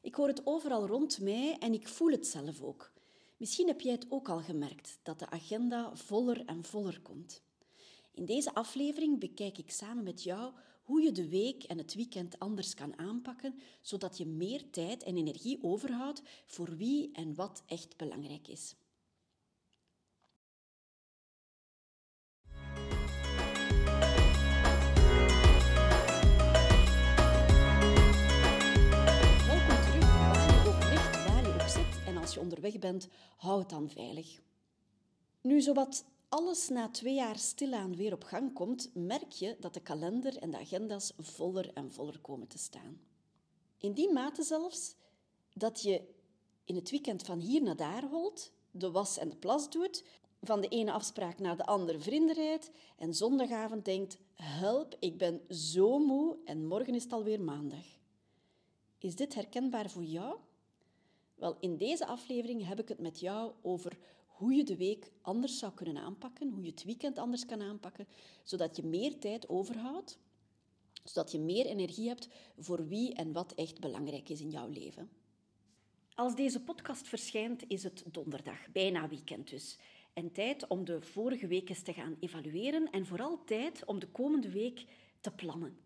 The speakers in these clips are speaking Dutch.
Ik hoor het overal rond mij en ik voel het zelf ook. Misschien heb jij het ook al gemerkt dat de agenda voller en voller komt. In deze aflevering bekijk ik samen met jou hoe je de week en het weekend anders kan aanpakken, zodat je meer tijd en energie overhoudt voor wie en wat echt belangrijk is. Als je onderweg bent, hou het dan veilig. Nu, zowat alles na twee jaar stilaan weer op gang komt, merk je dat de kalender en de agenda's voller en voller komen te staan. In die mate zelfs dat je in het weekend van hier naar daar holt, de was en de plas doet, van de ene afspraak naar de andere vrienden rijdt en zondagavond denkt: help, ik ben zo moe en morgen is het alweer maandag. Is dit herkenbaar voor jou? Wel, in deze aflevering heb ik het met jou over hoe je de week anders zou kunnen aanpakken, hoe je het weekend anders kan aanpakken, zodat je meer tijd overhoudt, zodat je meer energie hebt voor wie en wat echt belangrijk is in jouw leven. Als deze podcast verschijnt, is het donderdag, bijna weekend dus. En tijd om de vorige week te gaan evalueren en vooral tijd om de komende week te plannen.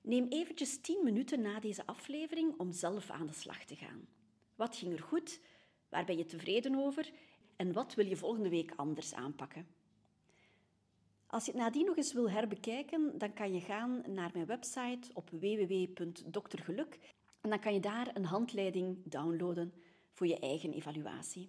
Neem eventjes 10 minuten na deze aflevering om zelf aan de slag te gaan. Wat ging er goed? Waar ben je tevreden over? En wat wil je volgende week anders aanpakken? Als je het nadien nog eens wil herbekijken, dan kan je gaan naar mijn website op www.doktergeluk en dan kan je daar een handleiding downloaden voor je eigen evaluatie.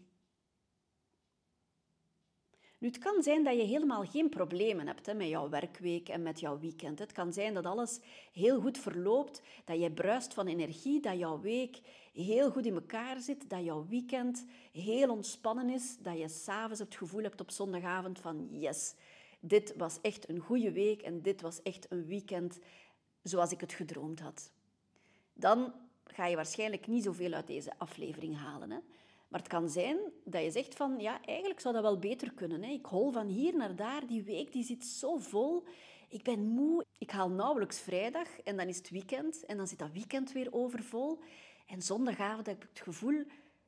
Nu, het kan zijn dat je helemaal geen problemen hebt hè, met jouw werkweek en met jouw weekend. Het kan zijn dat alles heel goed verloopt, dat je bruist van energie, dat jouw week heel goed in elkaar zit, dat jouw weekend heel ontspannen is, dat je s'avonds het gevoel hebt op zondagavond van yes, dit was echt een goede week en dit was echt een weekend zoals ik het gedroomd had. Dan ga je waarschijnlijk niet zoveel uit deze aflevering halen. Hè? Maar het kan zijn dat je zegt van, ja, eigenlijk zou dat wel beter kunnen. Hè? Ik hol van hier naar daar, die week die zit zo vol. Ik ben moe, ik haal nauwelijks vrijdag en dan is het weekend. En dan zit dat weekend weer overvol. En zondagavond heb ik het gevoel,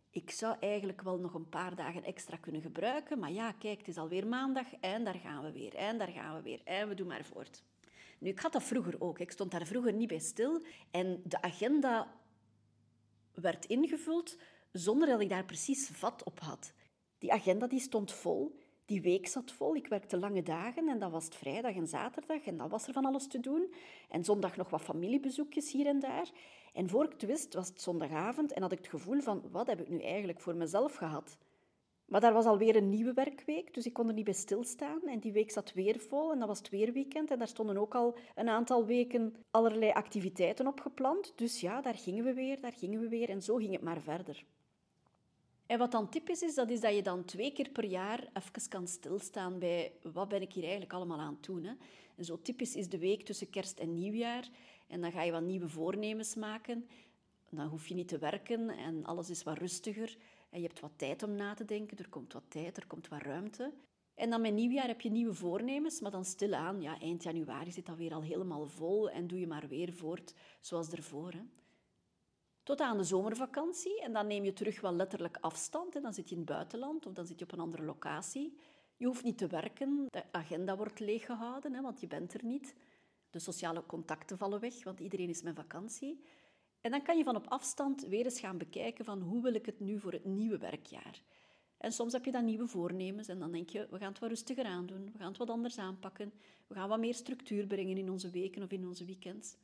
ik zou eigenlijk wel nog een paar dagen extra kunnen gebruiken. Maar ja, kijk, het is alweer maandag en daar gaan we weer. En daar gaan we weer. En we doen maar voort. Nu, ik had dat vroeger ook. Ik stond daar vroeger niet bij stil. En de agenda werd ingevuld zonder dat ik daar precies vat op had. Die agenda die stond vol, die week zat vol. Ik werkte lange dagen en dan was het vrijdag en zaterdag en dan was er van alles te doen. En zondag nog wat familiebezoekjes hier en daar. En voor ik het wist was het zondagavond en had ik het gevoel van wat heb ik nu eigenlijk voor mezelf gehad? Maar daar was alweer een nieuwe werkweek, dus ik kon er niet bij stilstaan. En die week zat weer vol en dat was het weer weekend. En daar stonden ook al een aantal weken allerlei activiteiten op gepland. Dus ja, daar gingen we weer, daar gingen we weer. En zo ging het maar verder. En wat dan typisch is, dat is dat je dan twee keer per jaar even kan stilstaan bij wat ben ik hier eigenlijk allemaal aan het doen. Hè? En zo typisch is de week tussen kerst en nieuwjaar. En dan ga je wat nieuwe voornemens maken. Dan hoef je niet te werken en alles is wat rustiger. En je hebt wat tijd om na te denken. Er komt wat tijd, er komt wat ruimte. En dan met nieuwjaar heb je nieuwe voornemens, maar dan stilaan, ja, eind januari zit dat weer al helemaal vol en doe je maar weer voort zoals ervoor. Hè? Tot aan de zomervakantie en dan neem je terug wel letterlijk afstand. En dan zit je in het buitenland of dan zit je op een andere locatie. Je hoeft niet te werken, de agenda wordt leeggehouden, hè, want je bent er niet. De sociale contacten vallen weg, want iedereen is met vakantie. En dan kan je van op afstand weer eens gaan bekijken van hoe wil ik het nu voor het nieuwe werkjaar. En soms heb je dan nieuwe voornemens en dan denk je, we gaan het wat rustiger aandoen, we gaan het wat anders aanpakken, we gaan wat meer structuur brengen in onze weken of in onze weekends.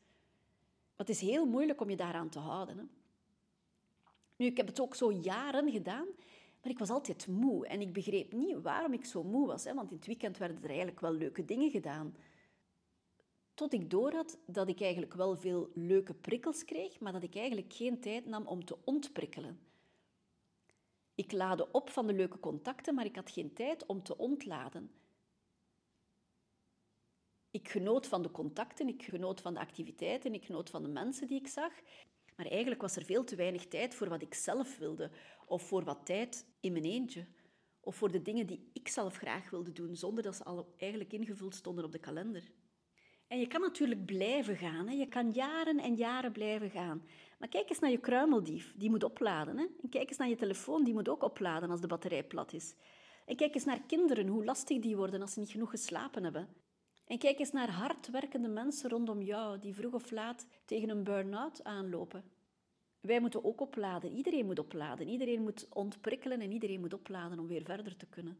Maar het is heel moeilijk om je daaraan te houden. Hè? Nu, ik heb het ook zo jaren gedaan, maar ik was altijd moe. En ik begreep niet waarom ik zo moe was. Hè? Want in het weekend werden er eigenlijk wel leuke dingen gedaan. Tot ik doorhad dat ik eigenlijk wel veel leuke prikkels kreeg, maar dat ik eigenlijk geen tijd nam om te ontprikkelen. Ik laadde op van de leuke contacten, maar ik had geen tijd om te ontladen. Ik genoot van de contacten, ik genoot van de activiteiten, ik genoot van de mensen die ik zag. Maar eigenlijk was er veel te weinig tijd voor wat ik zelf wilde, of voor wat tijd in mijn eentje, of voor de dingen die ik zelf graag wilde doen, zonder dat ze al eigenlijk ingevuld stonden op de kalender. En je kan natuurlijk blijven gaan. Hè. Je kan jaren en jaren blijven gaan. Maar kijk eens naar je kruimeldief, die moet opladen. Hè? En kijk eens naar je telefoon, die moet ook opladen als de batterij plat is. En kijk eens naar kinderen, hoe lastig die worden als ze niet genoeg geslapen hebben. En kijk eens naar hardwerkende mensen rondom jou die vroeg of laat tegen een burn-out aanlopen. Wij moeten ook opladen. Iedereen moet opladen. Iedereen moet ontprikkelen en iedereen moet opladen om weer verder te kunnen.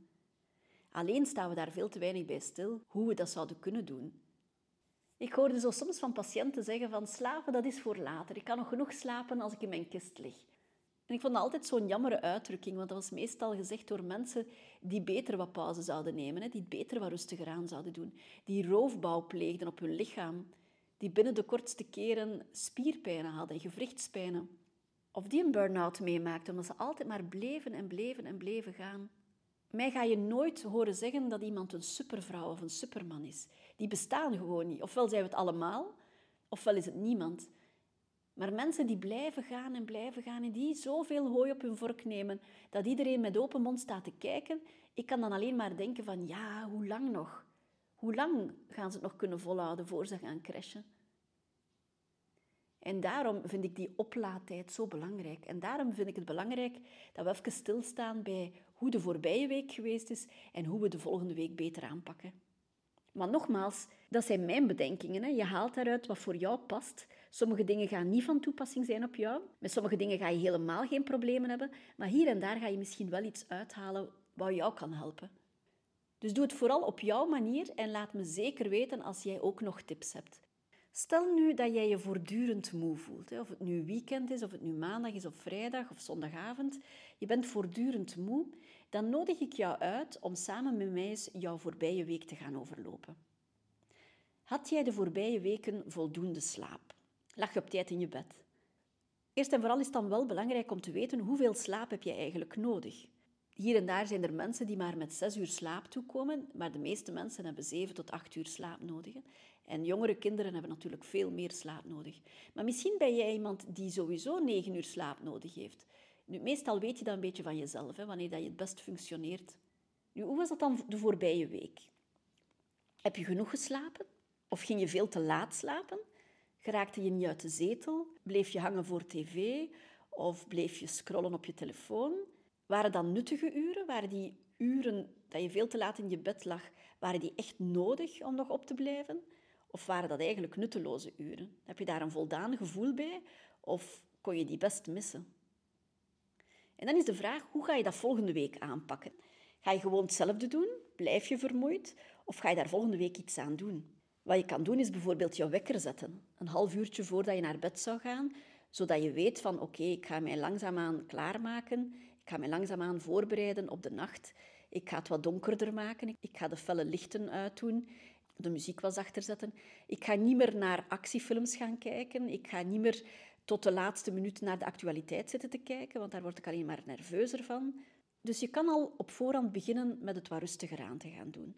Alleen staan we daar veel te weinig bij stil hoe we dat zouden kunnen doen. Ik hoorde zo soms van patiënten zeggen van slapen dat is voor later. Ik kan nog genoeg slapen als ik in mijn kist lig. En ik vond dat altijd zo'n jammere uitdrukking, want dat was meestal gezegd door mensen die beter wat pauze zouden nemen, die het beter wat rustiger aan zouden doen, die roofbouw pleegden op hun lichaam, die binnen de kortste keren spierpijnen hadden, gewrichtspijnen. Of die een burn-out meemaakten, omdat ze altijd maar bleven en bleven en bleven gaan. Mij ga je nooit horen zeggen dat iemand een supervrouw of een superman is. Die bestaan gewoon niet. Ofwel zijn we het allemaal, ofwel is het niemand. Maar mensen die blijven gaan en blijven gaan en die zoveel hooi op hun vork nemen, dat iedereen met open mond staat te kijken, ik kan dan alleen maar denken van ja, hoe lang nog? Hoe lang gaan ze het nog kunnen volhouden voor ze gaan crashen? En daarom vind ik die oplaadtijd zo belangrijk. En daarom vind ik het belangrijk dat we even stilstaan bij hoe de voorbije week geweest is en hoe we de volgende week beter aanpakken. Maar nogmaals, dat zijn mijn bedenkingen. Hè. Je haalt daaruit wat voor jou past. Sommige dingen gaan niet van toepassing zijn op jou. Met sommige dingen ga je helemaal geen problemen hebben. Maar hier en daar ga je misschien wel iets uithalen wat jou kan helpen. Dus doe het vooral op jouw manier en laat me zeker weten als jij ook nog tips hebt. Stel nu dat jij je voortdurend moe voelt. Of het nu weekend is, of het nu maandag is, of vrijdag, of zondagavond. Je bent voortdurend moe. Dan nodig ik jou uit om samen met mij eens jouw voorbije week te gaan overlopen. Had jij de voorbije weken voldoende slaap? Lag je op tijd in je bed? Eerst en vooral is het dan wel belangrijk om te weten hoeveel slaap heb je eigenlijk nodig. Hier en daar zijn er mensen die maar met zes uur slaap toekomen, maar de meeste mensen hebben zeven tot acht uur slaap nodig. En jongere kinderen hebben natuurlijk veel meer slaap nodig. Maar misschien ben jij iemand die sowieso negen uur slaap nodig heeft. Nu, meestal weet je dat een beetje van jezelf, hè, wanneer dat je het best functioneert. Nu, hoe was dat dan de voorbije week? Heb je genoeg geslapen? Of ging je veel te laat slapen? Geraakte je niet uit de zetel? Bleef je hangen voor tv? Of bleef je scrollen op je telefoon? Waren dat nuttige uren? Waren die uren dat je veel te laat in je bed lag, waren die echt nodig om nog op te blijven? Of waren dat eigenlijk nutteloze uren? Heb je daar een voldaan gevoel bij? Of kon je die best missen? En dan is de vraag, hoe ga je dat volgende week aanpakken? Ga je gewoon hetzelfde doen? Blijf je vermoeid? Of ga je daar volgende week iets aan doen? Wat je kan doen is bijvoorbeeld je wekker zetten. Een half uurtje voordat je naar bed zou gaan, zodat je weet van oké, ik ga mij langzaamaan klaarmaken. Ik ga mij langzaamaan voorbereiden op de nacht. Ik ga het wat donkerder maken. Ik ga de felle lichten uitdoen. De muziek wat zachter zetten. Ik ga niet meer naar actiefilms gaan kijken. Ik ga niet meer tot de laatste minuut naar de actualiteit zitten te kijken, want daar word ik alleen maar nerveuzer van. Dus je kan al op voorhand beginnen met het wat rustiger aan te gaan doen.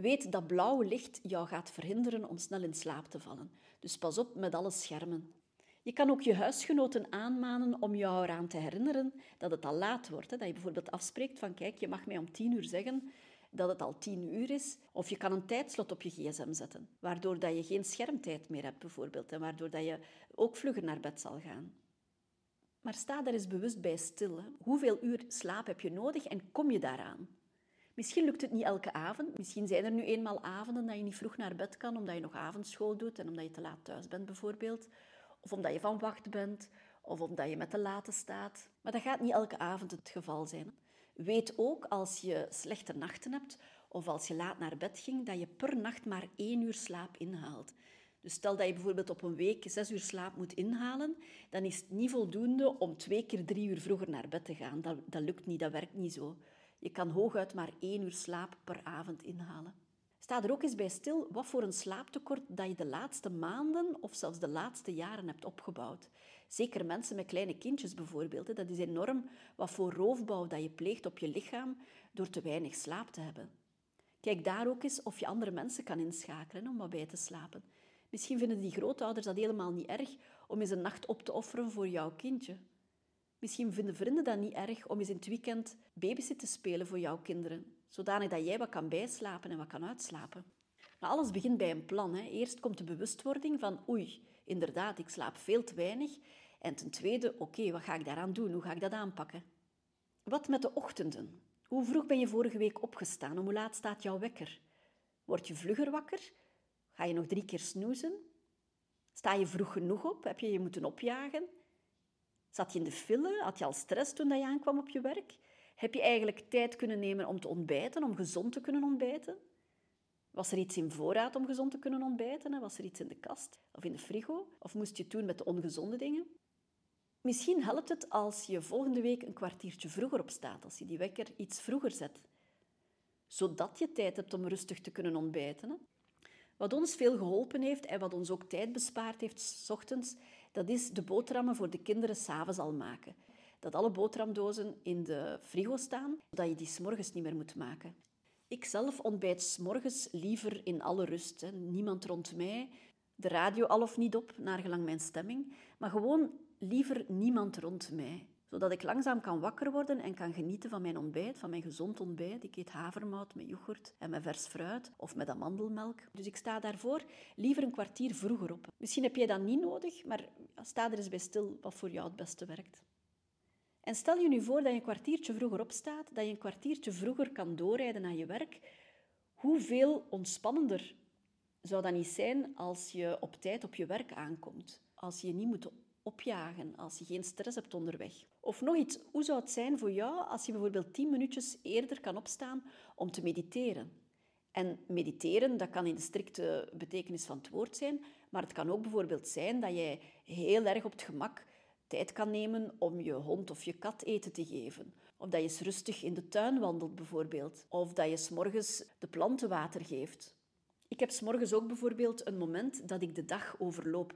Weet dat blauwe licht jou gaat verhinderen om snel in slaap te vallen. Dus pas op met alle schermen. Je kan ook je huisgenoten aanmanen om jou eraan te herinneren dat het al laat wordt. Hè? Dat je bijvoorbeeld afspreekt van kijk, je mag mij om tien uur zeggen dat het al tien uur is. Of je kan een tijdslot op je gsm zetten, waardoor dat je geen schermtijd meer hebt bijvoorbeeld. En waardoor dat je ook vlugger naar bed zal gaan. Maar sta daar eens bewust bij stil. Hoeveel uur slaap heb je nodig en kom je daaraan? Misschien lukt het niet elke avond. Misschien zijn er nu eenmaal avonden dat je niet vroeg naar bed kan omdat je nog avondschool doet en omdat je te laat thuis bent bijvoorbeeld. Of omdat je van wacht bent, of omdat je met de late staat. Maar dat gaat niet elke avond het geval zijn. Weet ook als je slechte nachten hebt of als je laat naar bed ging, dat je per nacht maar één uur slaap inhaalt. Dus stel dat je bijvoorbeeld op een week zes uur slaap moet inhalen, dan is het niet voldoende om twee keer drie uur vroeger naar bed te gaan. Dat, dat lukt niet, dat werkt niet zo. Je kan hooguit maar één uur slaap per avond inhalen. Sta er ook eens bij stil wat voor een slaaptekort dat je de laatste maanden of zelfs de laatste jaren hebt opgebouwd. Zeker mensen met kleine kindjes bijvoorbeeld. Dat is enorm wat voor roofbouw dat je pleegt op je lichaam door te weinig slaap te hebben. Kijk daar ook eens of je andere mensen kan inschakelen om wat bij te slapen. Misschien vinden die grootouders dat helemaal niet erg om eens een nacht op te offeren voor jouw kindje. Misschien vinden vrienden dat niet erg om eens in het weekend babysit te spelen voor jouw kinderen, zodanig dat jij wat kan bijslapen en wat kan uitslapen. Maar alles begint bij een plan. Hè. Eerst komt de bewustwording van oei, inderdaad, ik slaap veel te weinig En ten tweede, oké, wat ga ik daaraan doen? Hoe ga ik dat aanpakken? Wat met de ochtenden? Hoe vroeg ben je vorige week opgestaan? Om hoe laat staat jouw wekker? Word je vlugger wakker? Ga je nog drie keer snoezen? Sta je vroeg genoeg op? Heb je je moeten opjagen? Zat je in de file? Had je al stress toen je aankwam op je werk? Heb je eigenlijk tijd kunnen nemen om te ontbijten, om gezond te kunnen ontbijten? Was er iets in voorraad om gezond te kunnen ontbijten? Was er iets in de kast of in de frigo? Of moest je het doen met de ongezonde dingen? Misschien helpt het als je volgende week een kwartiertje vroeger opstaat, als je die wekker iets vroeger zet, zodat je tijd hebt om rustig te kunnen ontbijten. Wat ons veel geholpen heeft en wat ons ook tijd bespaard heeft, s ochtends, dat is de boterhammen voor de kinderen s'avonds al maken. Dat alle boterhamdozen in de frigo staan, dat je die s'morgens niet meer moet maken. Ik zelf ontbijt s'morgens liever in alle rust. Hè. Niemand rond mij, de radio al of niet op, naar gelang mijn stemming, maar gewoon liever niemand rond mij zodat ik langzaam kan wakker worden en kan genieten van mijn ontbijt, van mijn gezond ontbijt. Ik eet havermout met yoghurt en met vers fruit of met amandelmelk. Dus ik sta daarvoor liever een kwartier vroeger op. Misschien heb jij dat niet nodig, maar sta er eens bij stil wat voor jou het beste werkt. En stel je nu voor dat je een kwartiertje vroeger opstaat, dat je een kwartiertje vroeger kan doorrijden naar je werk. Hoeveel ontspannender zou dat niet zijn als je op tijd op je werk aankomt? Als je je niet moet opjagen als je geen stress hebt onderweg. Of nog iets, hoe zou het zijn voor jou als je bijvoorbeeld tien minuutjes eerder kan opstaan om te mediteren? En mediteren, dat kan in de strikte betekenis van het woord zijn, maar het kan ook bijvoorbeeld zijn dat jij heel erg op het gemak tijd kan nemen om je hond of je kat eten te geven. Of dat je eens rustig in de tuin wandelt bijvoorbeeld. Of dat je s'morgens de planten water geeft. Ik heb s'morgens ook bijvoorbeeld een moment dat ik de dag overloop.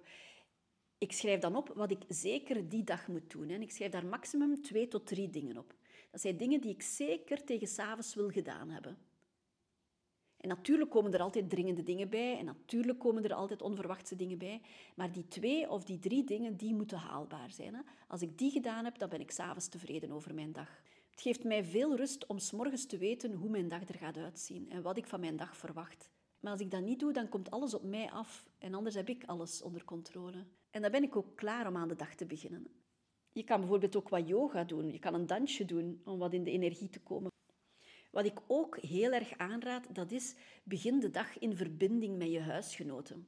Ik schrijf dan op wat ik zeker die dag moet doen. En ik schrijf daar maximum twee tot drie dingen op. Dat zijn dingen die ik zeker tegen s'avonds wil gedaan hebben. En natuurlijk komen er altijd dringende dingen bij en natuurlijk komen er altijd onverwachte dingen bij. Maar die twee of die drie dingen, die moeten haalbaar zijn. Als ik die gedaan heb, dan ben ik s'avonds tevreden over mijn dag. Het geeft mij veel rust om s'morgens te weten hoe mijn dag er gaat uitzien en wat ik van mijn dag verwacht. Maar als ik dat niet doe, dan komt alles op mij af en anders heb ik alles onder controle. En dan ben ik ook klaar om aan de dag te beginnen. Je kan bijvoorbeeld ook wat yoga doen. Je kan een dansje doen om wat in de energie te komen. Wat ik ook heel erg aanraad, dat is begin de dag in verbinding met je huisgenoten.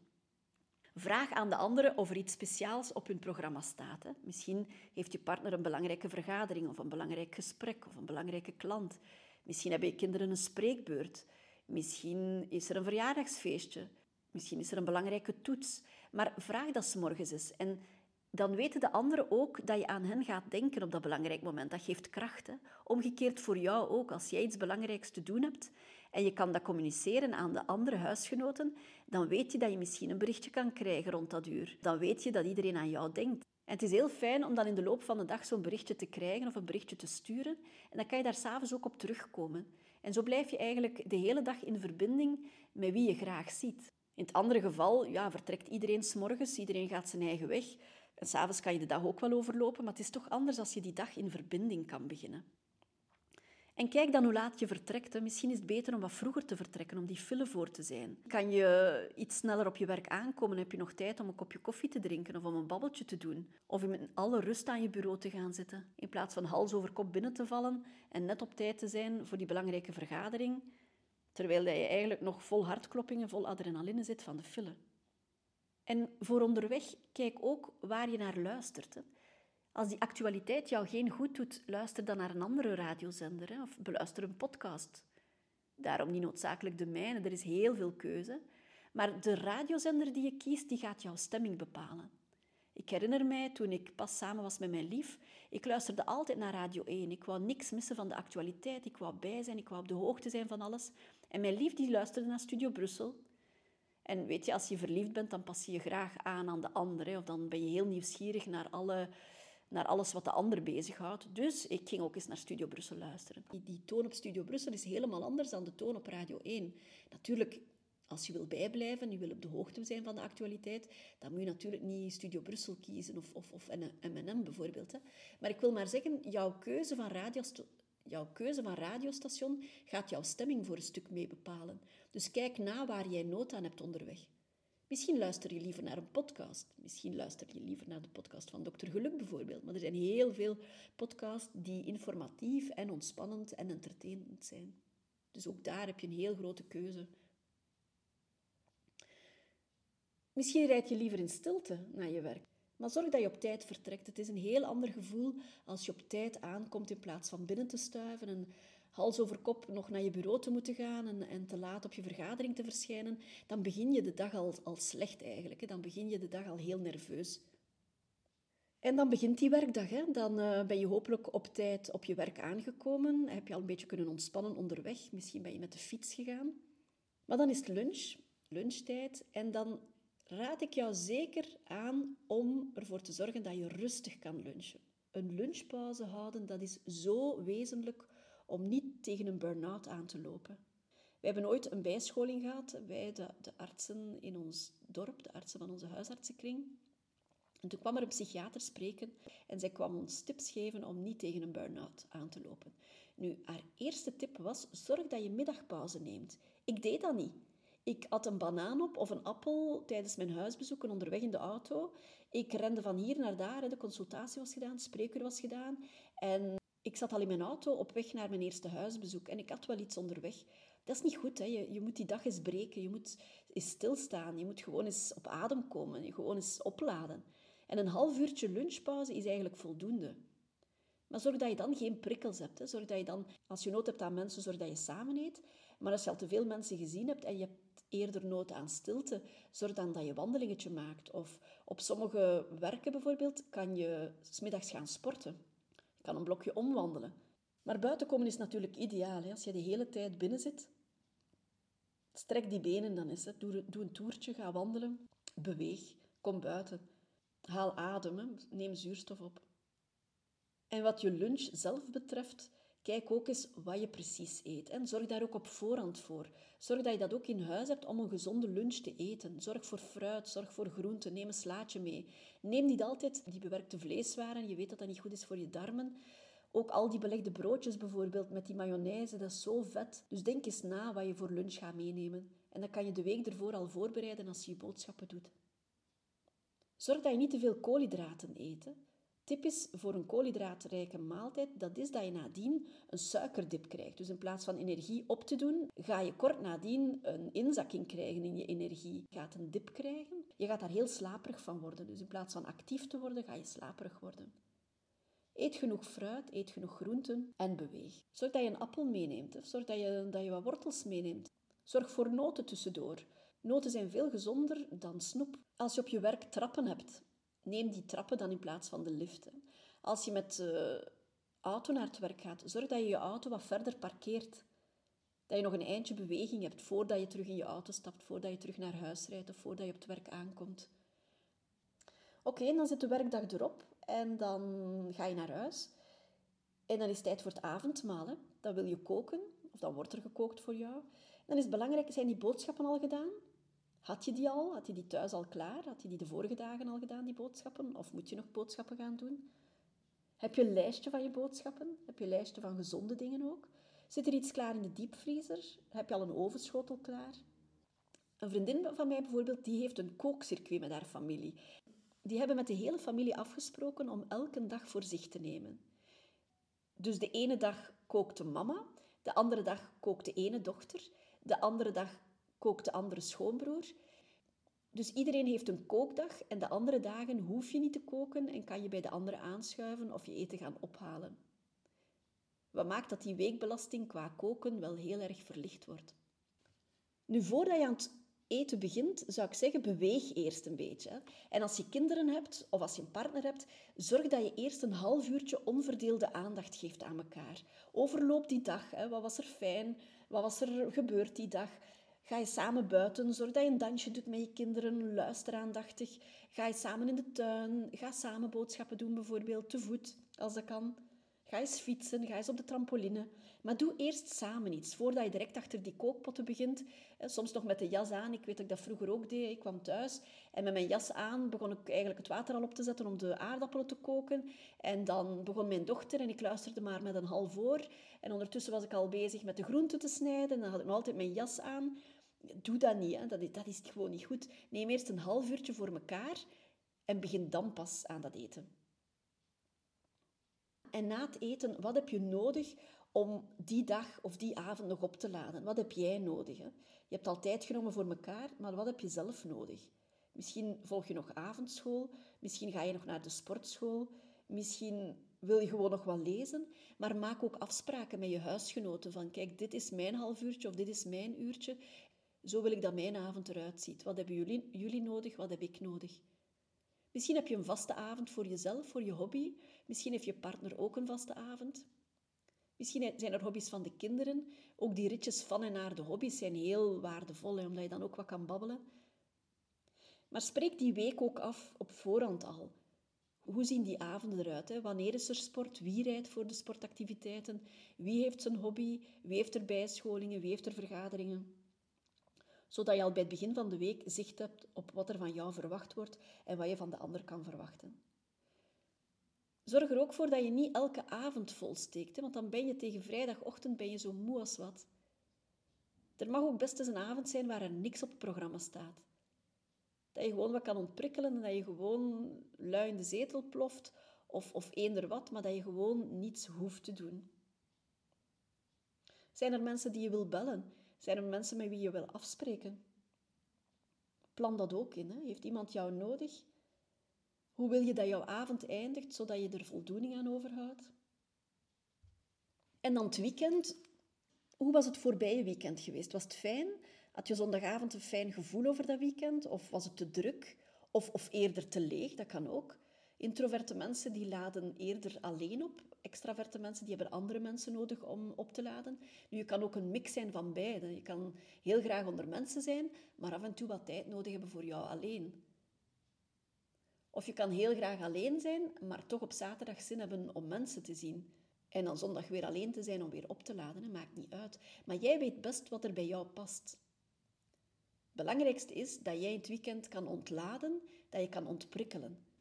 Vraag aan de anderen of er iets speciaals op hun programma staat. Hè. Misschien heeft je partner een belangrijke vergadering of een belangrijk gesprek of een belangrijke klant. Misschien hebben je kinderen een spreekbeurt. Misschien is er een verjaardagsfeestje. Misschien is er een belangrijke toets. Maar vraag dat s morgens eens. En dan weten de anderen ook dat je aan hen gaat denken op dat belangrijk moment. Dat geeft kracht. Hè? Omgekeerd voor jou ook. Als jij iets belangrijks te doen hebt en je kan dat communiceren aan de andere huisgenoten, dan weet je dat je misschien een berichtje kan krijgen rond dat uur. Dan weet je dat iedereen aan jou denkt. En het is heel fijn om dan in de loop van de dag zo'n berichtje te krijgen of een berichtje te sturen. En dan kan je daar s'avonds ook op terugkomen. En zo blijf je eigenlijk de hele dag in verbinding met wie je graag ziet. In het andere geval ja, vertrekt iedereen s'morgens, iedereen gaat zijn eigen weg. En s'avonds kan je de dag ook wel overlopen, maar het is toch anders als je die dag in verbinding kan beginnen. En kijk dan hoe laat je vertrekt. Misschien is het beter om wat vroeger te vertrekken, om die file voor te zijn. Kan je iets sneller op je werk aankomen? Heb je nog tijd om een kopje koffie te drinken of om een babbeltje te doen? Of in alle rust aan je bureau te gaan zitten, in plaats van hals over kop binnen te vallen en net op tijd te zijn voor die belangrijke vergadering, terwijl je eigenlijk nog vol hartkloppingen, vol adrenaline zit van de file. En voor onderweg, kijk ook waar je naar luistert. Hè. Als die actualiteit jou geen goed doet, luister dan naar een andere radiozender hè, of beluister een podcast. Daarom niet noodzakelijk de mijne, er is heel veel keuze. Maar de radiozender die je kiest, die gaat jouw stemming bepalen. Ik herinner mij, toen ik pas samen was met mijn lief, ik luisterde altijd naar Radio 1. Ik wou niks missen van de actualiteit, ik wou bij zijn, ik wou op de hoogte zijn van alles. En mijn lief die luisterde naar Studio Brussel. En weet je, als je verliefd bent, dan pas je je graag aan aan de ander. Of dan ben je heel nieuwsgierig naar, alle, naar alles wat de ander bezighoudt. Dus ik ging ook eens naar Studio Brussel luisteren. Die, die toon op Studio Brussel is helemaal anders dan de toon op Radio 1. Natuurlijk, als je wil bijblijven, je wil op de hoogte zijn van de actualiteit, dan moet je natuurlijk niet Studio Brussel kiezen of, of, of M&M bijvoorbeeld. Hè. Maar ik wil maar zeggen, jouw keuze van radio Jouw keuze van radiostation gaat jouw stemming voor een stuk mee bepalen. Dus kijk na waar jij nood aan hebt onderweg. Misschien luister je liever naar een podcast. Misschien luister je liever naar de podcast van Dr. Geluk bijvoorbeeld. Maar er zijn heel veel podcasts die informatief en ontspannend en entertainend zijn. Dus ook daar heb je een heel grote keuze. Misschien rijd je liever in stilte naar je werk. Maar zorg dat je op tijd vertrekt. Het is een heel ander gevoel als je op tijd aankomt in plaats van binnen te stuiven en hals over kop nog naar je bureau te moeten gaan en, en te laat op je vergadering te verschijnen. Dan begin je de dag al, al slecht eigenlijk. Dan begin je de dag al heel nerveus. En dan begint die werkdag. Hè. Dan uh, ben je hopelijk op tijd op je werk aangekomen. Heb je al een beetje kunnen ontspannen onderweg. Misschien ben je met de fiets gegaan. Maar dan is het lunch, lunchtijd. En dan raad ik jou zeker aan om ervoor te zorgen dat je rustig kan lunchen. Een lunchpauze houden, dat is zo wezenlijk om niet tegen een burn-out aan te lopen. We hebben ooit een bijscholing gehad, wij de, de artsen in ons dorp, de artsen van onze huisartsenkring. En toen kwam er een psychiater spreken en zij kwam ons tips geven om niet tegen een burn-out aan te lopen. Nu, haar eerste tip was, zorg dat je middagpauze neemt. Ik deed dat niet. Ik at een banaan op of een appel tijdens mijn huisbezoeken onderweg in de auto. Ik rende van hier naar daar, de consultatie was gedaan, spreekuur was gedaan. En ik zat al in mijn auto op weg naar mijn eerste huisbezoek en ik had wel iets onderweg. Dat is niet goed, hè? Je, je moet die dag eens breken, je moet eens stilstaan, je moet gewoon eens op adem komen, je gewoon eens opladen. En een half uurtje lunchpauze is eigenlijk voldoende. Maar zorg dat je dan geen prikkels hebt. Hè. Zorg dat je dan, als je nood hebt aan mensen, zorg dat je samen eet. Maar als je al te veel mensen gezien hebt en je hebt eerder nood aan stilte, zorg dan dat je wandelingetje maakt. Of op sommige werken bijvoorbeeld kan je smiddags gaan sporten. Je kan een blokje omwandelen. Maar buiten komen is natuurlijk ideaal. Hè? Als je de hele tijd binnen zit, strek die benen dan eens. Hè? Doe, een toertje, ga wandelen, beweeg, kom buiten. Haal adem, neem zuurstof op. En wat je lunch zelf betreft, Kijk ook eens wat je precies eet en zorg daar ook op voorhand voor. Zorg dat je dat ook in huis hebt om een gezonde lunch te eten. Zorg voor fruit, zorg voor groenten, neem een slaatje mee. Neem niet altijd die bewerkte vleeswaren, je weet dat dat niet goed is voor je darmen. Ook al die belegde broodjes bijvoorbeeld met die mayonaise, dat is zo vet. Dus denk eens na wat je voor lunch gaat meenemen. En dan kan je de week ervoor al voorbereiden als je je boodschappen doet. Zorg dat je niet te veel koolhydraten eet. Typisch voor een koolhydraatrijke maaltijd, dat is dat je nadien een suikerdip krijgt. Dus in plaats van energie op te doen, ga je kort nadien een inzakking krijgen in je energie. Je gaat een dip krijgen. Je gaat daar heel slaperig van worden. Dus in plaats van actief te worden, ga je slaperig worden. Eet genoeg fruit, eet genoeg groenten en beweeg. Zorg dat je een appel meeneemt. Zorg dat je, dat je wat wortels meeneemt. Zorg voor noten tussendoor. Noten zijn veel gezonder dan snoep. Als je op je werk trappen hebt, neem die trappen dan in plaats van de lift. Als je met de auto naar het werk gaat, zorg dat je je auto wat verder parkeert. Dat je nog een eindje beweging hebt voordat je terug in je auto stapt, voordat je terug naar huis rijdt of voordat je op het werk aankomt. Oké, dan zit de werkdag erop en dan ga je naar huis. En dan is het tijd voor het avondmaal. Hè. Dan wil je koken, of dan wordt er gekookt voor jou. Dan is het belangrijk, zijn die boodschappen al gedaan? Had je die al? Had je die thuis al klaar? Had je die de vorige dagen al gedaan, die boodschappen? Of moet je nog boodschappen gaan doen? Heb je een lijstje van je boodschappen? Heb je een lijstje van gezonde dingen ook? Zit er iets klaar in de diepvriezer? Heb je al een ovenschotel klaar? Een vriendin van mij bijvoorbeeld, die heeft een kookcircuit met haar familie. Die hebben met de hele familie afgesproken om elke dag voor zich te nemen. Dus de ene dag kookte mama, de andere dag kookte de ene dochter, de andere dag kookt de andere schoonbroer. Dus iedereen heeft een kookdag en de andere dagen hoef je niet te koken en kan je bij de andere aanschuiven of je eten gaan ophalen. Wat maakt dat die weekbelasting qua koken wel heel erg verlicht wordt. Nu, voordat je aan het eten begint, zou ik zeggen, beweeg eerst een beetje. En als je kinderen hebt of als je een partner hebt, zorg dat je eerst een half uurtje onverdeelde aandacht geeft aan elkaar. Overloop die dag. Wat was er fijn? Wat was er gebeurd die dag? Ga je samen buiten, zorg dat je een dansje doet met je kinderen, luister aandachtig. Ga je samen in de tuin, ga samen boodschappen doen, bijvoorbeeld te voet, als dat kan. Ga eens fietsen, ga eens op de trampoline. Maar doe eerst samen iets, voordat je direct achter die kookpotten begint. Soms nog met de jas aan. Ik weet dat ik dat vroeger ook deed. Ik kwam thuis en met mijn jas aan begon ik eigenlijk het water al op te zetten om de aardappelen te koken. En dan begon mijn dochter en ik luisterde maar met een half oor. En ondertussen was ik al bezig met de groenten te snijden. En dan had ik nog altijd mijn jas aan. Doe dat niet, hè. Dat, is, dat is gewoon niet goed. Neem eerst een half uurtje voor elkaar en begin dan pas aan dat eten. En na het eten, wat heb je nodig om die dag of die avond nog op te laden? Wat heb jij nodig? Hè? Je hebt altijd genomen voor elkaar, maar wat heb je zelf nodig? Misschien volg je nog avondschool, misschien ga je nog naar de sportschool, misschien wil je gewoon nog wat lezen, maar maak ook afspraken met je huisgenoten van kijk, dit is mijn half uurtje of dit is mijn uurtje. Zo wil ik dat mijn avond eruit ziet. Wat hebben jullie, jullie nodig? Wat heb ik nodig? Misschien heb je een vaste avond voor jezelf, voor je hobby. Misschien heeft je partner ook een vaste avond. Misschien zijn er hobby's van de kinderen. Ook die ritjes van en naar de hobby's zijn heel waardevol, omdat je dan ook wat kan babbelen. Maar spreek die week ook af op voorhand al. Hoe zien die avonden eruit? Hè? Wanneer is er sport? Wie rijdt voor de sportactiviteiten? Wie heeft zijn hobby? Wie heeft er bijscholingen? Wie heeft er vergaderingen? Zodat je al bij het begin van de week zicht hebt op wat er van jou verwacht wordt en wat je van de ander kan verwachten. Zorg er ook voor dat je niet elke avond volsteekt, hè? want dan ben je tegen vrijdagochtend ben je zo moe als wat. Er mag ook best eens een avond zijn waar er niks op het programma staat. Dat je gewoon wat kan ontprikkelen en dat je gewoon lui in de zetel ploft of, of eender wat, maar dat je gewoon niets hoeft te doen. Zijn er mensen die je wil bellen? Zijn er mensen met wie je wil afspreken? Plan dat ook in. Hè? Heeft iemand jou nodig? Hoe wil je dat jouw avond eindigt, zodat je er voldoening aan overhoudt? En dan het weekend. Hoe was het voorbije weekend geweest? Was het fijn? Had je zondagavond een fijn gevoel over dat weekend? Of was het te druk? Of, of eerder te leeg? Dat kan ook. Introverte mensen die laden eerder alleen op. Extraverte mensen die hebben andere mensen nodig om op te laden. Nu, je kan ook een mix zijn van beide. Je kan heel graag onder mensen zijn, maar af en toe wat tijd nodig hebben voor jou alleen. Of je kan heel graag alleen zijn, maar toch op zaterdag zin hebben om mensen te zien. En dan zondag weer alleen te zijn om weer op te laden, maakt niet uit. Maar jij weet best wat er bij jou past belangrijkste is dat jij het weekend kan ontladen, dat je kan ontprikkelen.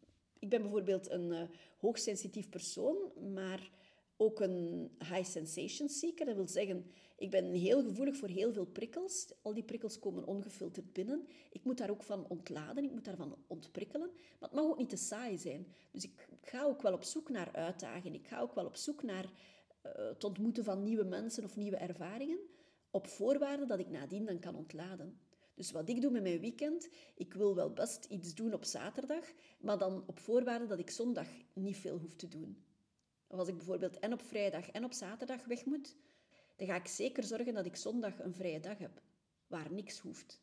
Ik ben bijvoorbeeld een uh, hoogsensitief persoon, maar ook een high sensation seeker. Dat wil zeggen, ik ben heel gevoelig voor heel veel prikkels. Al die prikkels komen ongefilterd binnen. Ik moet daar ook van ontladen, ik moet daarvan ontprikkelen. Maar het mag ook niet te saai zijn. Dus ik ga ook wel op zoek naar uitdagingen. Ik ga ook wel op zoek naar uh, het ontmoeten van nieuwe mensen of nieuwe ervaringen. Op voorwaarde dat ik nadien dan kan ontladen. Dus wat ik doe met mijn weekend, ik wil wel best iets doen op zaterdag, maar dan op voorwaarde dat ik zondag niet veel hoef te doen. Of als ik bijvoorbeeld en op vrijdag en op zaterdag weg moet, dan ga ik zeker zorgen dat ik zondag een vrije dag heb, waar niks hoeft.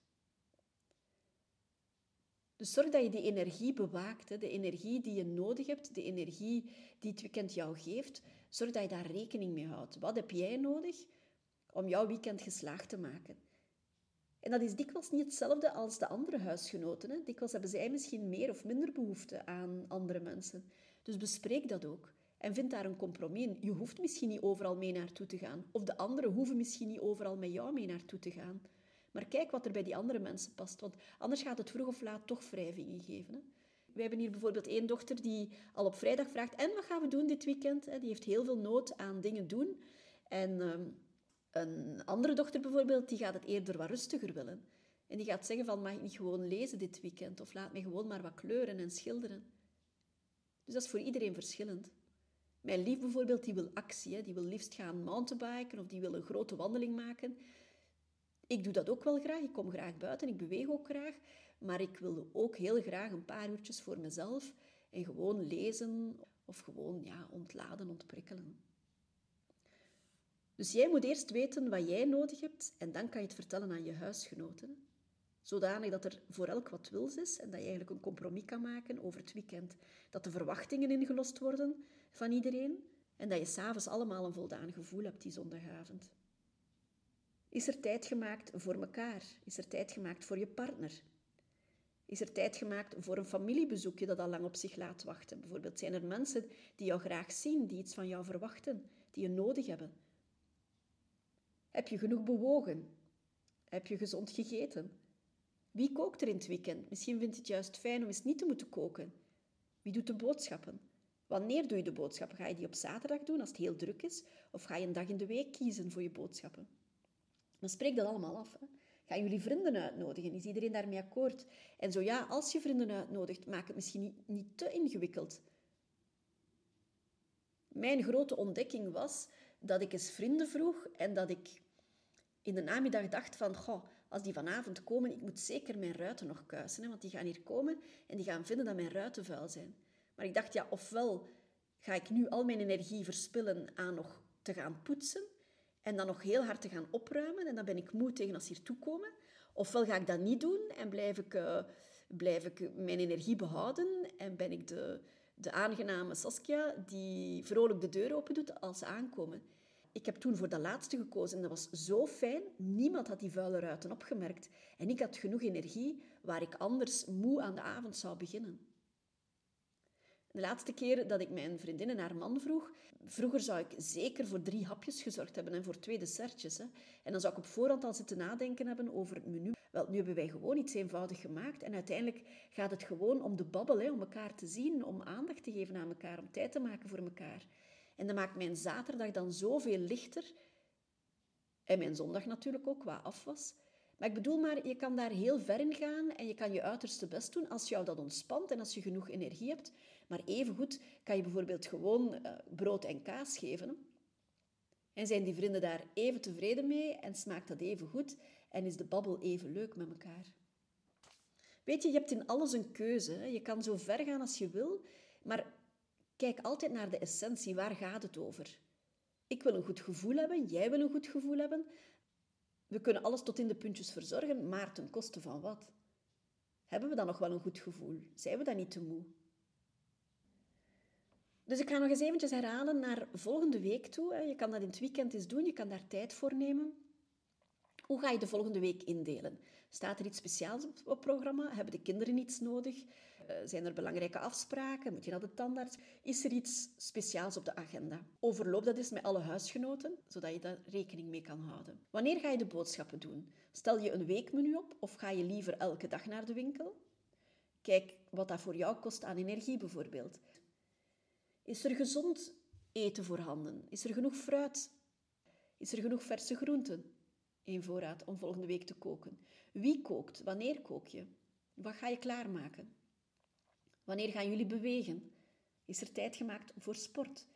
Dus zorg dat je die energie bewaakt, de energie die je nodig hebt, de energie die het weekend jou geeft. Zorg dat je daar rekening mee houdt. Wat heb jij nodig om jouw weekend geslaagd te maken? En dat is dikwijls niet hetzelfde als de andere huisgenoten. Hè. Dikwijls hebben zij misschien meer of minder behoefte aan andere mensen. Dus bespreek dat ook. En vind daar een compromis in. Je hoeft misschien niet overal mee naartoe te gaan. Of de anderen hoeven misschien niet overal met jou mee naartoe te gaan. Maar kijk wat er bij die andere mensen past. Want anders gaat het vroeg of laat toch wrijvingen geven. Hè. Wij hebben hier bijvoorbeeld één dochter die al op vrijdag vraagt... En wat gaan we doen dit weekend? Die heeft heel veel nood aan dingen doen. En... Ehm, een andere dochter bijvoorbeeld, die gaat het eerder wat rustiger willen. En die gaat zeggen van, mag ik niet gewoon lezen dit weekend? Of laat me gewoon maar wat kleuren en schilderen. Dus dat is voor iedereen verschillend. Mijn lief bijvoorbeeld, die wil actie. Hè? Die wil liefst gaan mountainbiken of die wil een grote wandeling maken. Ik doe dat ook wel graag. Ik kom graag buiten, ik beweeg ook graag. Maar ik wil ook heel graag een paar uurtjes voor mezelf en gewoon lezen of gewoon ja, ontladen, ontprikkelen. Dus jij moet eerst weten wat jij nodig hebt en dan kan je het vertellen aan je huisgenoten. Zodanig dat er voor elk wat wils is en dat je eigenlijk een compromis kan maken over het weekend. Dat de verwachtingen ingelost worden van iedereen en dat je s'avonds allemaal een voldaan gevoel hebt die zondagavond. Is er tijd gemaakt voor elkaar? Is er tijd gemaakt voor je partner? Is er tijd gemaakt voor een familiebezoekje dat al lang op zich laat wachten? Bijvoorbeeld zijn er mensen die jou graag zien, die iets van jou verwachten, die je nodig hebben. Heb je genoeg bewogen? Heb je gezond gegeten? Wie kookt er in het weekend? Misschien vindt het juist fijn om eens niet te moeten koken. Wie doet de boodschappen? Wanneer doe je de boodschappen? Ga je die op zaterdag doen als het heel druk is? Of ga je een dag in de week kiezen voor je boodschappen? Dan spreek dat allemaal af. Hè? Gaan jullie vrienden uitnodigen? Is iedereen daarmee akkoord? En zo ja, als je vrienden uitnodigt, maak het misschien niet te ingewikkeld. Mijn grote ontdekking was dat ik eens vrienden vroeg en dat ik in de namiddag dacht van, goh, als die vanavond komen, ik moet zeker mijn ruiten nog kuisen, hè, want die gaan hier komen en die gaan vinden dat mijn ruiten vuil zijn. Maar ik dacht, ja, ofwel ga ik nu al mijn energie verspillen aan nog te gaan poetsen en dan nog heel hard te gaan opruimen en dan ben ik moe tegen als ze hier toekomen. Ofwel ga ik dat niet doen en blijf ik, uh, blijf ik mijn energie behouden en ben ik de, de aangename Saskia die vrolijk de deur open doet als ze aankomen. Ik heb toen voor dat laatste gekozen en dat was zo fijn. Niemand had die vuile ruiten opgemerkt. En ik had genoeg energie waar ik anders moe aan de avond zou beginnen. De laatste keer dat ik mijn vriendin en haar man vroeg, vroeger zou ik zeker voor drie hapjes gezorgd hebben en voor twee dessertjes. Hè. En dan zou ik op voorhand al zitten nadenken hebben over het menu. Wel, nu hebben wij gewoon iets eenvoudig gemaakt en uiteindelijk gaat het gewoon om de babbel, hè, om elkaar te zien, om aandacht te geven aan elkaar, om tijd te maken voor elkaar. En dat maakt mijn zaterdag dan zoveel lichter. En mijn zondag natuurlijk ook, qua afwas. Maar ik bedoel maar, je kan daar heel ver in gaan en je kan je uiterste best doen als jou dat ontspant en als je genoeg energie hebt. Maar evengoed kan je bijvoorbeeld gewoon uh, brood en kaas geven. En zijn die vrienden daar even tevreden mee en smaakt dat even goed en is de babbel even leuk met elkaar. Weet je, je hebt in alles een keuze. Je kan zo ver gaan als je wil, maar kijk altijd naar de essentie. Waar gaat het over? Ik wil een goed gevoel hebben, jij wil een goed gevoel hebben. We kunnen alles tot in de puntjes verzorgen, maar ten koste van wat? Hebben we dan nog wel een goed gevoel? Zijn we dan niet te moe? Dus ik ga nog eens eventjes herhalen naar volgende week toe. Je kan dat in het weekend eens doen, je kan daar tijd voor nemen. Hoe ga je de volgende week indelen? Staat er iets speciaals op het programma? Hebben de kinderen iets nodig? Eh, zijn er belangrijke afspraken? Moet je naar de tandarts? Is er iets speciaals op de agenda? Overloop dat eens met alle huisgenoten, zodat je daar rekening mee kan houden. Wanneer ga je de boodschappen doen? Stel je een weekmenu op of ga je liever elke dag naar de winkel? Kijk wat dat voor jou kost aan energie bijvoorbeeld. Is er gezond eten voorhanden? Is er genoeg fruit? Is er genoeg verse groenten in voorraad om volgende week te koken? Wie kookt? Wanneer kook je? Wat ga je klaarmaken? Wanneer gaan jullie bewegen? Is er tijd gemaakt voor sport?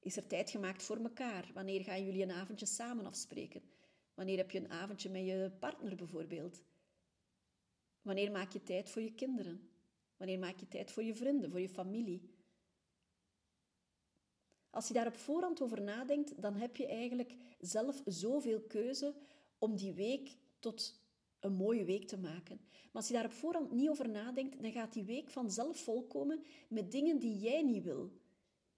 Is er tijd gemaakt voor elkaar? Wanneer gaan jullie een avondje samen afspreken? Wanneer heb je een avondje met je partner bijvoorbeeld? Wanneer maak je tijd voor je kinderen? Wanneer maak je tijd voor je vrienden, voor je familie? Als je daar op voorhand over nadenkt, dan heb je eigenlijk zelf zoveel keuze om die week tot een mooie week te maken. Maar als je daar op voorhand niet over nadenkt, dan gaat die week vanzelf volkomen met dingen die jij niet wil.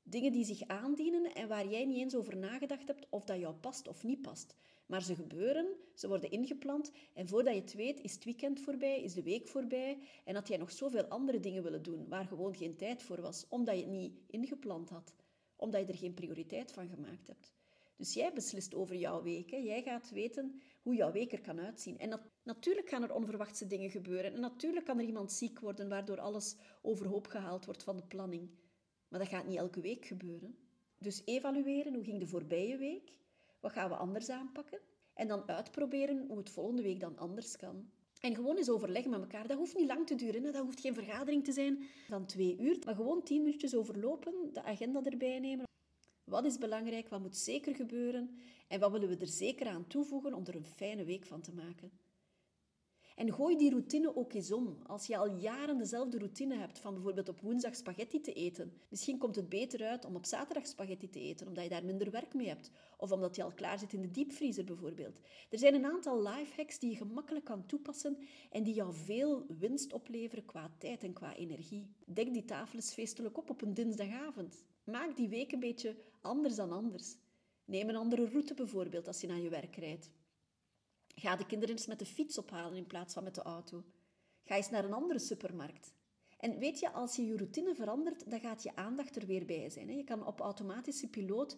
Dingen die zich aandienen en waar jij niet eens over nagedacht hebt of dat jou past of niet past. Maar ze gebeuren, ze worden ingepland en voordat je het weet is het weekend voorbij, is de week voorbij en had jij nog zoveel andere dingen willen doen waar gewoon geen tijd voor was, omdat je het niet ingepland had omdat je er geen prioriteit van gemaakt hebt. Dus jij beslist over jouw week. Hè. Jij gaat weten hoe jouw week er kan uitzien. En natuurlijk gaan er onverwachte dingen gebeuren. En natuurlijk kan er iemand ziek worden, waardoor alles overhoop gehaald wordt van de planning. Maar dat gaat niet elke week gebeuren. Dus evalueren, hoe ging de voorbije week? Wat gaan we anders aanpakken? En dan uitproberen hoe het volgende week dan anders kan. En gewoon eens overleggen met elkaar. Dat hoeft niet lang te duren. Dat hoeft geen vergadering te zijn van twee uur. Maar gewoon tien minuutjes overlopen, de agenda erbij nemen. Wat is belangrijk? Wat moet zeker gebeuren? En wat willen we er zeker aan toevoegen om er een fijne week van te maken? En gooi die routine ook eens om. Als je al jaren dezelfde routine hebt van bijvoorbeeld op woensdag spaghetti te eten, misschien komt het beter uit om op zaterdag spaghetti te eten, omdat je daar minder werk mee hebt. Of omdat je al klaar zit in de diepvriezer bijvoorbeeld. Er zijn een aantal lifehacks die je gemakkelijk kan toepassen en die jou veel winst opleveren qua tijd en qua energie. Dek die tafel eens feestelijk op op een dinsdagavond. Maak die week een beetje anders dan anders. Neem een andere route bijvoorbeeld als je naar je werk rijdt. Ga de kinderen eens met de fiets ophalen in plaats van met de auto. Ga eens naar een andere supermarkt. En weet je, als je je routine verandert, dan gaat je aandacht er weer bij zijn. Je kan op automatische piloot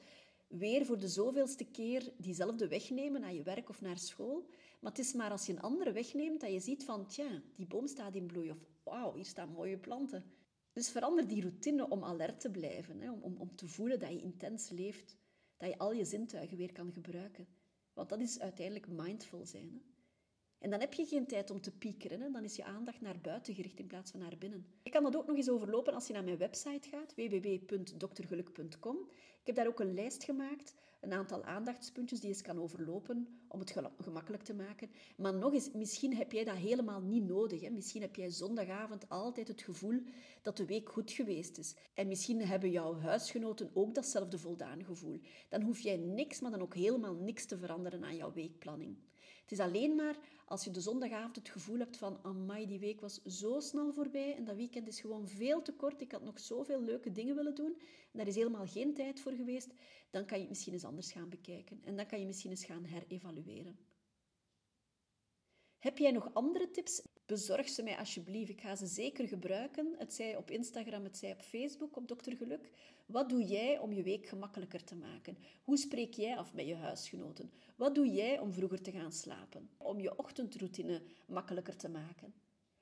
weer voor de zoveelste keer diezelfde weg nemen naar je werk of naar school. Maar het is maar als je een andere weg neemt dat je ziet van, tja, die boom staat in bloei. Of, wauw, hier staan mooie planten. Dus verander die routine om alert te blijven. Om, om, om te voelen dat je intens leeft. Dat je al je zintuigen weer kan gebruiken. Want dat is uiteindelijk mindful zijn. Hè? En dan heb je geen tijd om te piekeren. Dan is je aandacht naar buiten gericht in plaats van naar binnen. Je kan dat ook nog eens overlopen als je naar mijn website gaat, www.doktergeluk.com. Ik heb daar ook een lijst gemaakt, een aantal aandachtspuntjes die je kan overlopen om het gemakkelijk te maken. Maar nog eens, misschien heb jij dat helemaal niet nodig. Hè? Misschien heb jij zondagavond altijd het gevoel dat de week goed geweest is. En misschien hebben jouw huisgenoten ook datzelfde voldaan gevoel. Dan hoef jij niks, maar dan ook helemaal niks te veranderen aan jouw weekplanning. Het is alleen maar als je de zondagavond het gevoel hebt van amai, die week was zo snel voorbij en dat weekend is gewoon veel te kort, ik had nog zoveel leuke dingen willen doen en daar is helemaal geen tijd voor geweest, dan kan je het misschien eens anders gaan bekijken en dan kan je misschien eens gaan herevalueren. Heb jij nog andere tips? Bezorg ze mij alsjeblieft. Ik ga ze zeker gebruiken. Het zij op Instagram, het zij op Facebook, op Dokter Geluk. Wat doe jij om je week gemakkelijker te maken? Hoe spreek jij af met je huisgenoten? Wat doe jij om vroeger te gaan slapen? Om je ochtendroutine makkelijker te maken?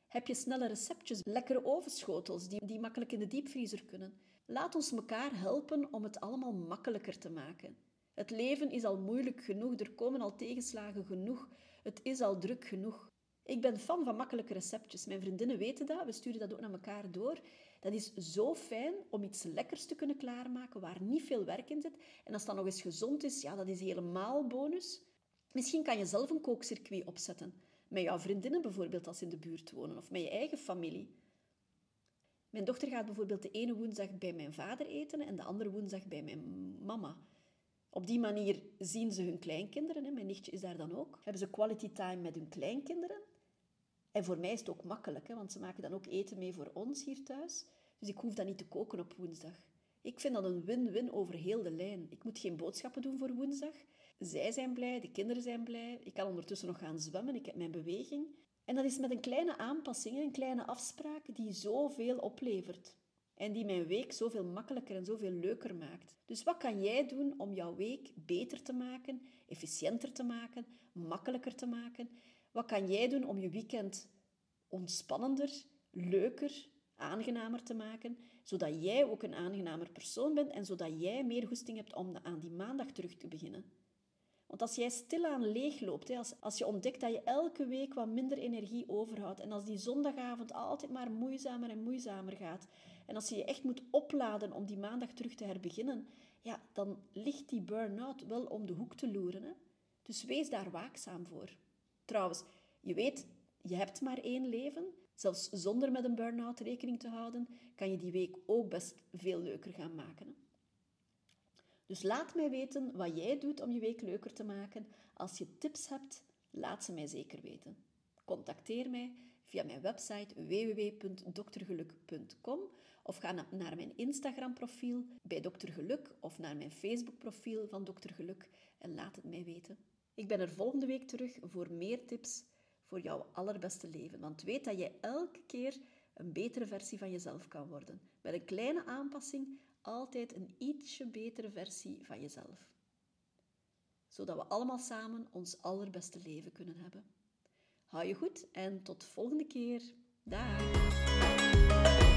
Heb je snelle receptjes, lekkere ovenschotels die, die makkelijk in de diepvriezer kunnen? Laat ons elkaar helpen om het allemaal makkelijker te maken. Het leven is al moeilijk genoeg, er komen al tegenslagen genoeg, het is al druk genoeg. Ik ben fan van makkelijke receptjes. Mijn vriendinnen weten dat, we sturen dat ook naar elkaar door. Dat is zo fijn om iets lekkers te kunnen klaarmaken waar niet veel werk in zit. En als dat nog eens gezond is, ja, dat is helemaal bonus. Misschien kan je zelf een kookcircuit opzetten. Met jouw vriendinnen bijvoorbeeld als ze in de buurt wonen, of met je eigen familie. Mijn dochter gaat bijvoorbeeld de ene woensdag bij mijn vader eten en de andere woensdag bij mijn mama. Op die manier zien ze hun kleinkinderen. Mijn nichtje is daar dan ook. Hebben ze quality time met hun kleinkinderen. En voor mij is het ook makkelijk, hè, want ze maken dan ook eten mee voor ons hier thuis. Dus ik hoef dat niet te koken op woensdag. Ik vind dat een win-win over heel de lijn. Ik moet geen boodschappen doen voor woensdag. Zij zijn blij, de kinderen zijn blij. Ik kan ondertussen nog gaan zwemmen, ik heb mijn beweging. En dat is met een kleine aanpassing, een kleine afspraak die zoveel oplevert. En die mijn week zoveel makkelijker en zoveel leuker maakt. Dus wat kan jij doen om jouw week beter te maken, efficiënter te maken, makkelijker te maken? Wat kan jij doen om je weekend ontspannender, leuker, aangenamer te maken, zodat jij ook een aangenamer persoon bent en zodat jij meer goesting hebt om aan die maandag terug te beginnen? Want als jij stilaan leegloopt, als, als je ontdekt dat je elke week wat minder energie overhoudt en als die zondagavond altijd maar moeizamer en moeizamer gaat en als je je echt moet opladen om die maandag terug te herbeginnen, ja, dan ligt die burn-out wel om de hoek te loeren. Hè? Dus wees daar waakzaam voor. Trouwens, je weet, je hebt maar één leven. Zelfs zonder met een burn-out rekening te houden, kan je die week ook best veel leuker gaan maken. Dus laat mij weten wat jij doet om je week leuker te maken. Als je tips hebt, laat ze mij zeker weten. Contacteer mij via mijn website www.doktergeluk.com of ga naar mijn Instagram-profiel bij Dokter Geluk of naar mijn Facebook-profiel van Dokter Geluk en laat het mij weten. Ik ben er volgende week terug voor meer tips voor jouw allerbeste leven. Want weet dat je elke keer een betere versie van jezelf kan worden. Met een kleine aanpassing altijd een ietsje betere versie van jezelf. Zodat we allemaal samen ons allerbeste leven kunnen hebben. Hou je goed en tot volgende keer. Dag!